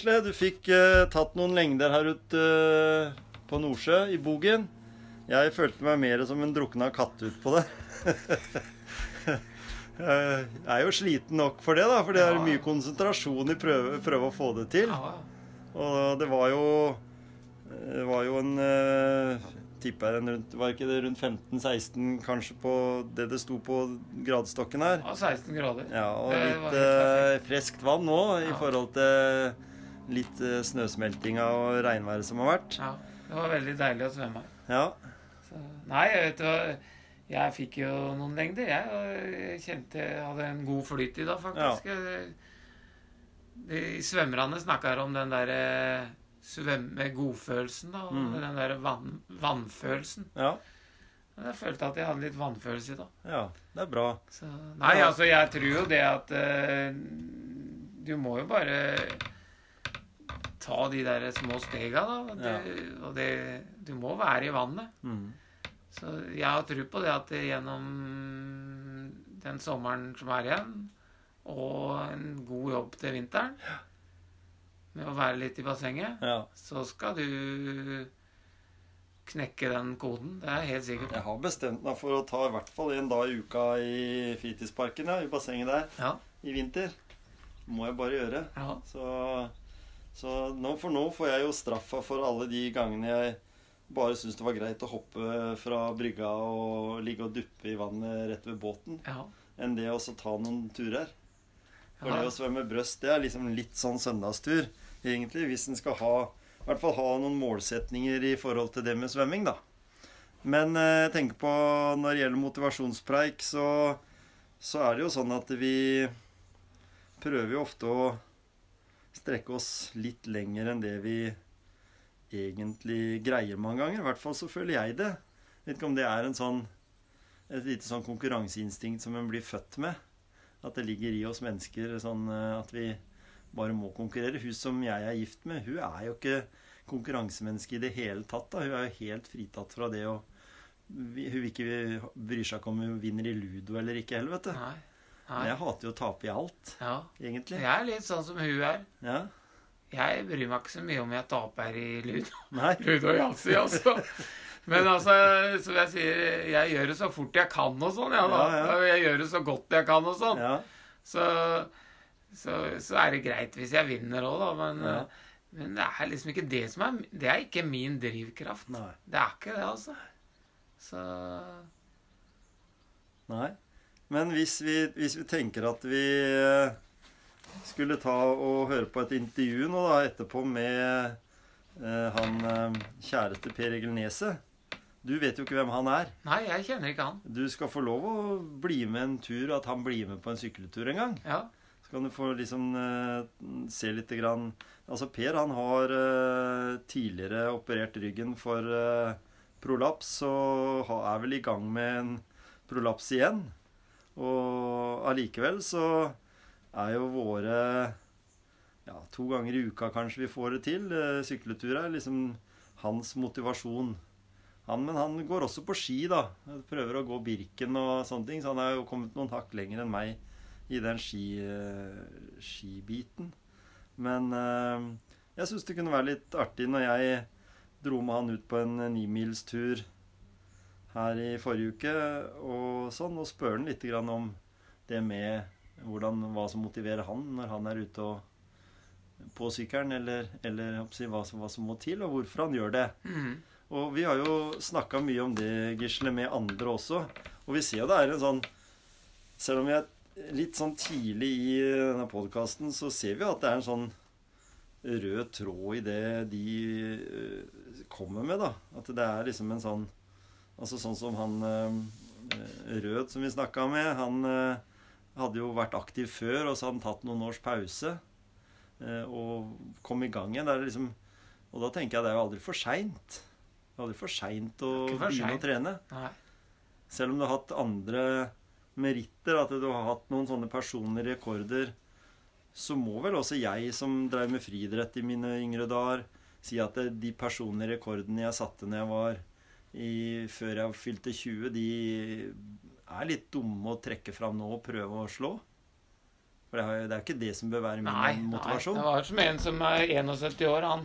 Gisle, du fikk uh, tatt noen lengder her ute uh, på Nordsjø, i Bogen. Jeg følte meg mer som en drukna katt ut på det. Jeg er jo sliten nok for det, da, for det er mye konsentrasjon i prøve, prøve å få det til. Og det var jo Det var jo en uh, Tipper jeg rundt Var ikke det rundt 15-16 kanskje på det det sto på gradestokken her? ja, 16 grader. Ja, og litt eh, friskt vann nå i Ja. forhold til litt eh, snøsmeltinga og regnværet som har vært. Ja, det var veldig deilig å svømme. Ja. Så, nei, vet du hva. Jeg fikk jo noen lengder, jeg. Og jeg kjente jeg hadde en god flyt i dag, faktisk. Ja. De svømmerne snakker om den derre svømme-godfølelsen, da. Mm. den derre vann, vannfølelsen. ja. Men Jeg følte at jeg hadde litt vannfølelse i dag. Ja, det er bra. Så, nei, altså, jeg tror jo det at uh, Du må jo bare ta de der små stega, da. Det, Og det Du må være i vannet. Mm. Så jeg har tro på det at det gjennom den sommeren som er igjen, og en god jobb til vinteren med å være litt i bassenget, Ja. så skal du knekke den koden. Det er helt sikkert. Jeg har bestemt meg for å ta i hvert fall en dag i uka i fritidsparken, ja, i bassenget der, Ja. i vinter. Må jeg bare gjøre. ja. Så, så nå for nå får jeg jo straffa for alle de gangene jeg bare syns det var greit å hoppe fra brygga og ligge og duppe i vannet rett ved båten, ja. enn det å ta noen turer. For Ja. det å svømme brøst, det er liksom litt sånn søndagstur, egentlig, hvis en skal ha i hvert fall ha noen målsetninger i forhold til det med svømming, da. Men eh, jeg tenker på når det gjelder motivasjonspreik, så, så er det jo sånn at vi prøver jo ofte å strekke oss litt lenger enn det vi egentlig greier mange ganger. I hvert fall så føler jeg det. Vet ikke om det er en sånn, et lite sånn konkurranseinstinkt som en blir født med. At det ligger i oss mennesker sånn eh, at vi bare må konkurrere. Hun som jeg er gift med, hun er jo ikke konkurransemenneske i det hele tatt. da. Hun er jo helt fritatt fra det å Hun ikke bryr seg ikke om hun vinner i ludo eller ikke heller, vet du. Nei. Nei. jeg hater jo å tape i alt, Ja. egentlig. Jeg er litt sånn som hun er. Ja. Jeg bryr meg ikke så mye om jeg taper i ludo. Ludo og yatzy, altså. Men altså, som jeg sier, jeg gjør det så fort jeg kan og sånn, ja, da. Ja. Jeg gjør det så godt jeg kan og sånn. Ja. Så, så, så er det greit hvis jeg vinner òg, da. Men, men det er liksom ikke det som er Det er ikke min drivkraft. Nei. Det er ikke det, altså. Så Nei. Men hvis vi, hvis vi tenker at vi eh, skulle ta og høre på et intervju nå da etterpå med eh, han eh, kjæreste Per Egil Neset Du vet jo ikke hvem han er. Nei, jeg kjenner ikke han. Du skal få lov å bli med en tur, at han blir med på en sykkeltur en gang. Ja. Så kan du få liksom eh, se lite grann Altså Per han har tidligere operert ryggen for prolaps og er vel i gang med en prolaps igjen. Og allikevel så er jo våre ja, to ganger i uka kanskje vi får det til. eh, Sykletur er liksom hans motivasjon. Han, men han går også på ski, da. Prøver å gå Birken og sånne ting. Så han er jo kommet noen hakk lenger enn meg i den ski, eh, skibiten. Men eh, jeg syns det kunne være litt artig når jeg dro med han ut på en nimilstur her i forrige uke og sånn, og spør han litt grann om det med hvordan, hva som motiverer han når han er ute og på sykkelen, eller, eller hva, som, hva som må til, og hvorfor han gjør det. Mm. Og vi har jo snakka mye om det, Gisle, med andre også. Og vi ser jo det er en sånn Selv om vi er litt sånn tidlig i denne podkasten, så ser vi at det er en sånn rød tråd i det de eh, kommer med, da. At det er liksom en sånn Altså sånn som han eh, Rød som vi snakka med, han eh, hadde jo vært aktiv før, og så hadde han tatt noen års pause. eh, Og kom i gang igjen. Liksom, og da tenker jeg det er jo aldri for seint. Aldri for seint å begynne å trene. Nei. Selv om du har hatt andre meritter, at du har hatt noen sånne personlige rekorder, så må vel også jeg, som drev med friidrett i mine yngre dager, si at de personlige rekordene jeg satte når jeg var i, før jeg fylte 20, de er litt dumme å trekke fram nå og prøve å slå. For det er, er ikke det som bør være min Nei, nei, motivasjon. det var som en som er 71 år. Han,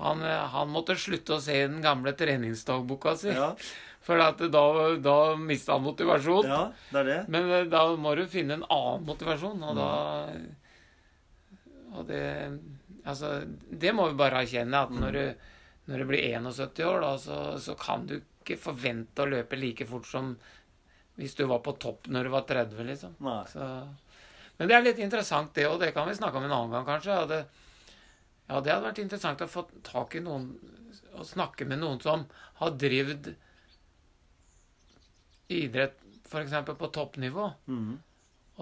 han, han måtte slutte å se den gamle treningsdagboka si. Ja, For at da, da mista han motivasjon. ja, det er det. Men eh, da må du finne en annen motivasjon, og da. Og det Altså, det må vi bare erkjenne, at når Mm. du, når du blir 71 år, da, så, så kan du ikke forvente å løpe like fort som hvis du var på topp når du var 30, liksom. Så, men det er litt interessant, det, og det kan vi snakke om en annen gang, kanskje. Ja, det, ja, det hadde vært interessant å få tak i noen Å snakke med noen som har drevet idrett f.eks. på toppnivå. Mm.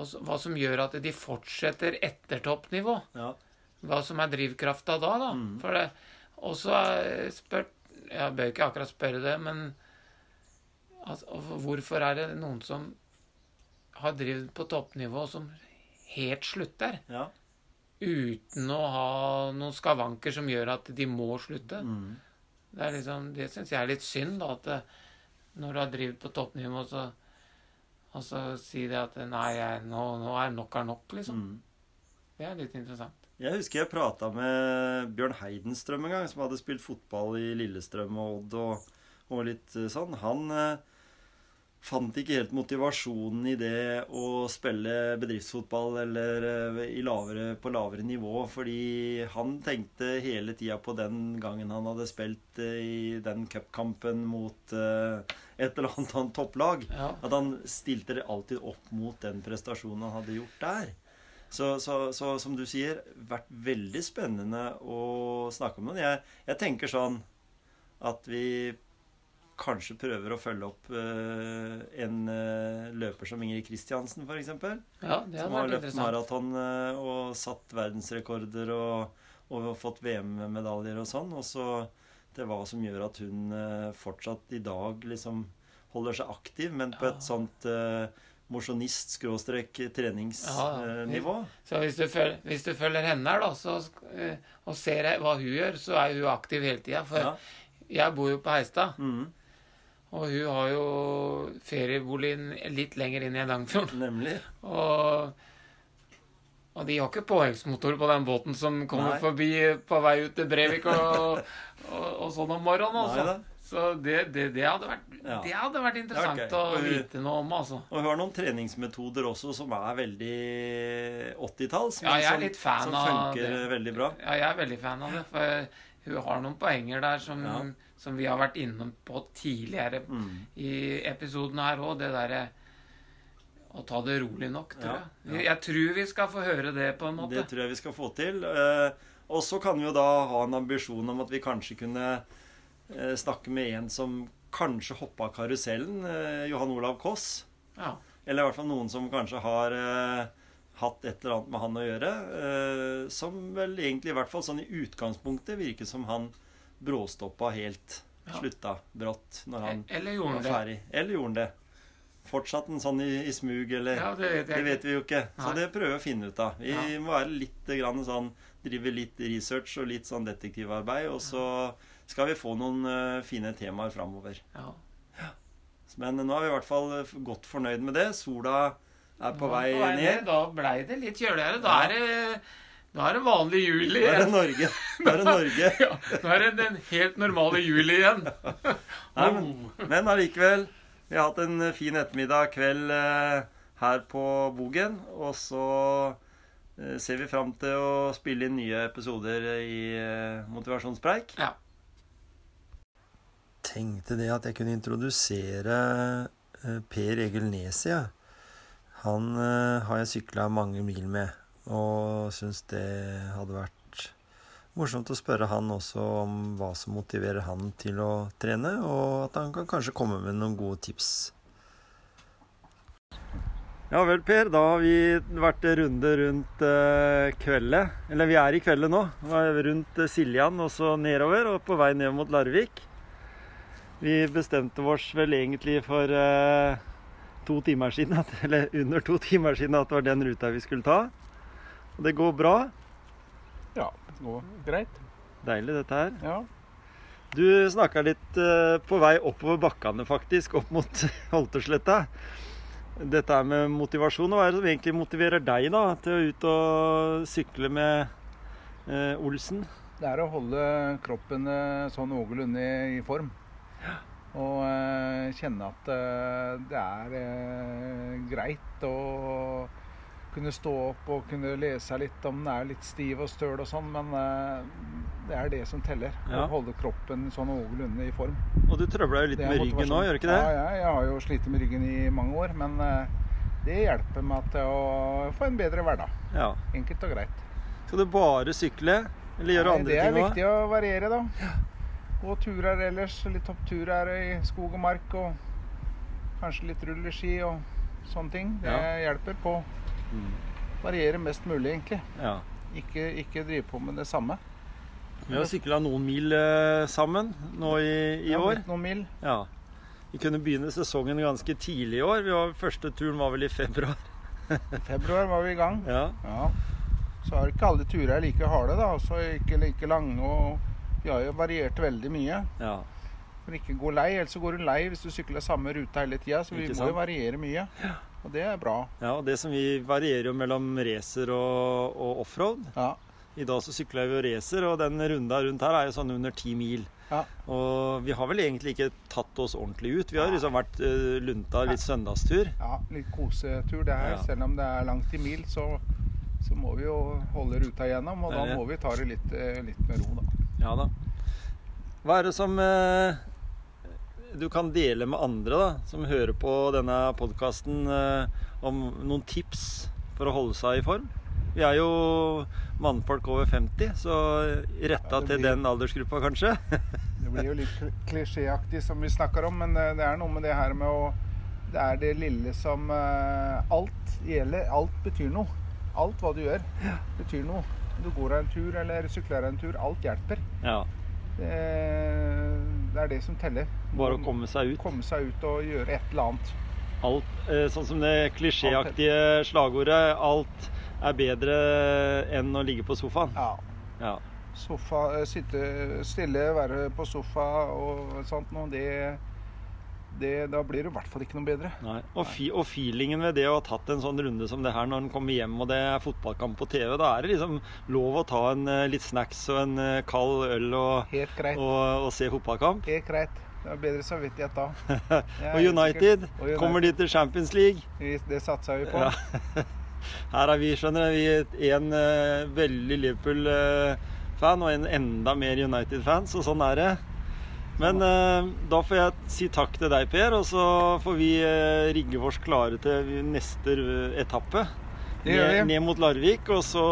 Og så- hva som gjør at de fortsetter etter toppnivå. Ja. Hva som er drivkrafta da, da. Mm. For det, og så er spurt Jeg bør ikke akkurat spørre det, men altså, hvorfor er det noen som har drevet på toppnivå, som helt slutter? ja. Uten å ha noen skavanker som gjør at de må slutte. Mm. Det, liksom, det syns jeg er litt synd, da. At det, når du har drevet på toppnivå, så og så si det at Nei, jeg, nå, nå er nok er nok, liksom. Mm. Det er litt interessant. Jeg husker jeg prata med Bjørn Heidenstrøm en gang, som hadde spilt fotball i Lillestrøm og Odd og, og litt eh, sånn. Han eh, fant ikke helt motivasjonen i det å spille bedriftsfotball eller eh, i lavere, på lavere nivå, fordi han tenkte hele tida på den gangen han hadde spilt i den cupkampen mot et eller annet topplag. Ja. At han stilte det alltid opp mot den prestasjonen han hadde gjort der. Så, så, så som du sier, vært veldig spennende å snakke om den. Jeg, jeg tenker sånn at vi kanskje prøver å følge opp uh, en uh, løper som Ingrid Kristiansen, f.eks. ja, det Som har løpt maraton uh, og satt verdensrekorder og, og fått VM-medaljer og sånn. Og så til hva som gjør at hun fortsatt i dag liksom holder seg aktiv, men på Ja. et sånt mosjonist-treningsnivå. Så hvis du, følger, hvis du følger henne her, da, så, eh, og ser hva hun gjør, så er hun aktiv hele tida. For Ja. jeg bor jo på Heistad, Mm. og hun har jo ferieboligen litt lenger inn i Eidangerfjorden. nemlig. Og, og de har ikke påhengsmotor på den båten som kommer Nei. forbi på vei ut til Brevik og, og, og sånn om morgenen, Nei altså. da. Så det, det, det, hadde vært, Ja. det hadde vært interessant gøy. å vite noe om, altså. Og hun har noen treningsmetoder også som er veldig 80-talls, Ja, jeg er som, som funker veldig bra. Ja, jeg er veldig fan av det. For hun har noen poenger der som, Ja. som vi har vært innom på tidligere Mm. i episoden her òg. Det derre å ta det rolig nok, tror Ja, jeg. Jeg tror vi skal få høre det, på en måte. Det tror jeg vi skal få til. Eh, og så kan vi jo da ha en ambisjon om at vi kanskje kunne snakke med en som kanskje hoppa karusellen. Eh, Johan Olav Koss. Ja. Eller i hvert fall noen som kanskje har eh, hatt et eller annet med han å gjøre. Eh, som vel egentlig, i hvert fall sånn i utgangspunktet, virker som han bråstoppa helt. Ja. Slutta brått når han Eller var det? ferdig. Eller gjorde han det? Fortsatt en sånn i, i smug, eller Ja, det vet Det vet vi jo ikke. Så det prøver vi å finne ut av. Vi Ja. må være litt grann sånn Drive litt research og litt sånn detektivarbeid, og så skal vi få noen uh, fine temaer framover. Ja. Men nå er vi i hvert fall eh, godt fornøyd med det. Sola er på vei på vei, ned. Da blei det litt kjøligere. Da Ja. er det da er det vanlig juli Da er det. Norge. Da er det Norge. Ja, da er det den helt normale juli igjen. Nei, men, men allikevel. Vi har hatt en fin ettermiddag, kveld eh, her på Bogen. Og så eh, ser vi fram til å spille inn nye episoder i eh, Motivasjonspreik. Ja. Tenkte det at jeg kunne introdusere eh, Per Egil Nesia. Han eh, har jeg sykla mange mil med, og syns det hadde vært morsomt å spørre han også om hva som motiverer han til å trene, og at han kan kanskje komme med noen gode tips. Ja vel, Per. Da har vi vært runde rundt eh, kveldet. Eller vi er i kveldet nå. Rundt Siljan og så nedover, og på vei ned mot Larvik. Vi bestemte oss vel egentlig for eh, to timer siden, at, eller under to timer siden, at det var den ruta vi skulle ta. Og det går bra. Ja, det går greit. Deilig, dette her. Ja. Du snakka litt eh, på vei oppover bakkene, faktisk, opp mot Holtersletta. Dette er med motivasjon. Hva er det som egentlig motiverer deg da, til å ut og sykle med eh, Olsen? Det er å holde kroppen eh, sånn noenlunde i, i form. Og eh, kjenne at eh, det er eh, greit å kunne stå opp og kunne lese litt om den er litt stiv og støl og sånn, men det er det som teller. Ja. Å holde kroppen sånn noenlunde i form. Og du trøbla jo litt er med ryggen nå, gjør du ikke det? Ja, ja, jeg har jo slitt med ryggen i mange år, men det hjelper meg til å få en bedre hverdag. Ja. Enkelt og greit. Skal du bare sykle, eller gjøre Nei, andre det er ting òg? viktig å variere, da. Gå turer ellers. Litt toppturer i skog og mark. Og kanskje litt rulleski og sånne ting. Det Ja. hjelper på. Mm. Variere mest mulig, egentlig. Ja. Ikke, ikke drive på med det samme. Vi har sykla noen mil eh, sammen nå i, i år. Ja, Noen mil. Ja. Vi kunne begynne sesongen ganske tidlig i år. Vi var, første turen var vel i februar. I februar var vi i gang. Ja. Ja. Så er ikke alle turer like harde, da. Også ikke like lange. Og vi har jo variert veldig mye. ja. For ikke gå lei, ellers så går du lei hvis du sykler samme ruta hele tida. Så vi Ikke må sant? jo variere mye. Og det er bra. Ja, og det som vi varierer jo mellom racer og, og offroad. Ja. I dag så sykla vi jo racer, og den runda rundt her er jo sånn under ti mil. Ja. Og vi har vel egentlig ikke tatt oss ordentlig ut. Vi har liksom vært uh, lunta litt søndagstur. Ja, litt kosetur det her. Ja. Selv om det er langt i mil, så, så må vi jo holde ruta igjennom. Og da må vi ta det litt, eh, litt med ro, da. Ja da. Hva er det som eh, du kan dele med andre da, som hører på denne podkasten, om noen tips for å holde seg i form? Vi er jo mannfolk over 50, så retta Ja, til den aldersgruppa, kanskje. Det blir jo litt klisjéaktig som vi snakker om, men eh, det er noe med det her med å Det er det lille som eh, Alt gjelder. Alt betyr noe. Alt hva du gjør, betyr noe. Du går en tur eller sykler en tur, alt hjelper. Ja, Det, det er det som teller. Bare å komme seg ut. Komme seg ut og gjøre et eller annet. Alt, eh, sånn som det klisjéaktige slagordet 'alt er bedre enn å ligge på sofaen'. Ja. Ja. Sofa, eh, sitte stille, være på sofa og sånt noe, det, det Da blir det i hvert fall ikke noe bedre. Og, fi, og feelingen ved det å ha tatt en sånn runde som det her når en kommer hjem og det er fotballkamp på TV, da er det liksom lov å ta en eh, litt snacks og en eh, kald øl og, og, og se fotballkamp. Helt greit. Det er bedre samvittighet da. Og er United og United. kommer de til Champions League. Det satser vi på. Ja. Her er vi, skjønner du, vi en uh, veldig Liverpool-fan og en enda mer United-fan, så sånn er det. Men eh, da får jeg si takk til deg, Per, og så får vi eh, rigge oss klare til neste etappe. Det gjør vi. Ned, ned mot Larvik, og så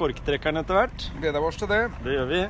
korktrekkeren etter hvert. Gleder oss til det. Det gjør vi.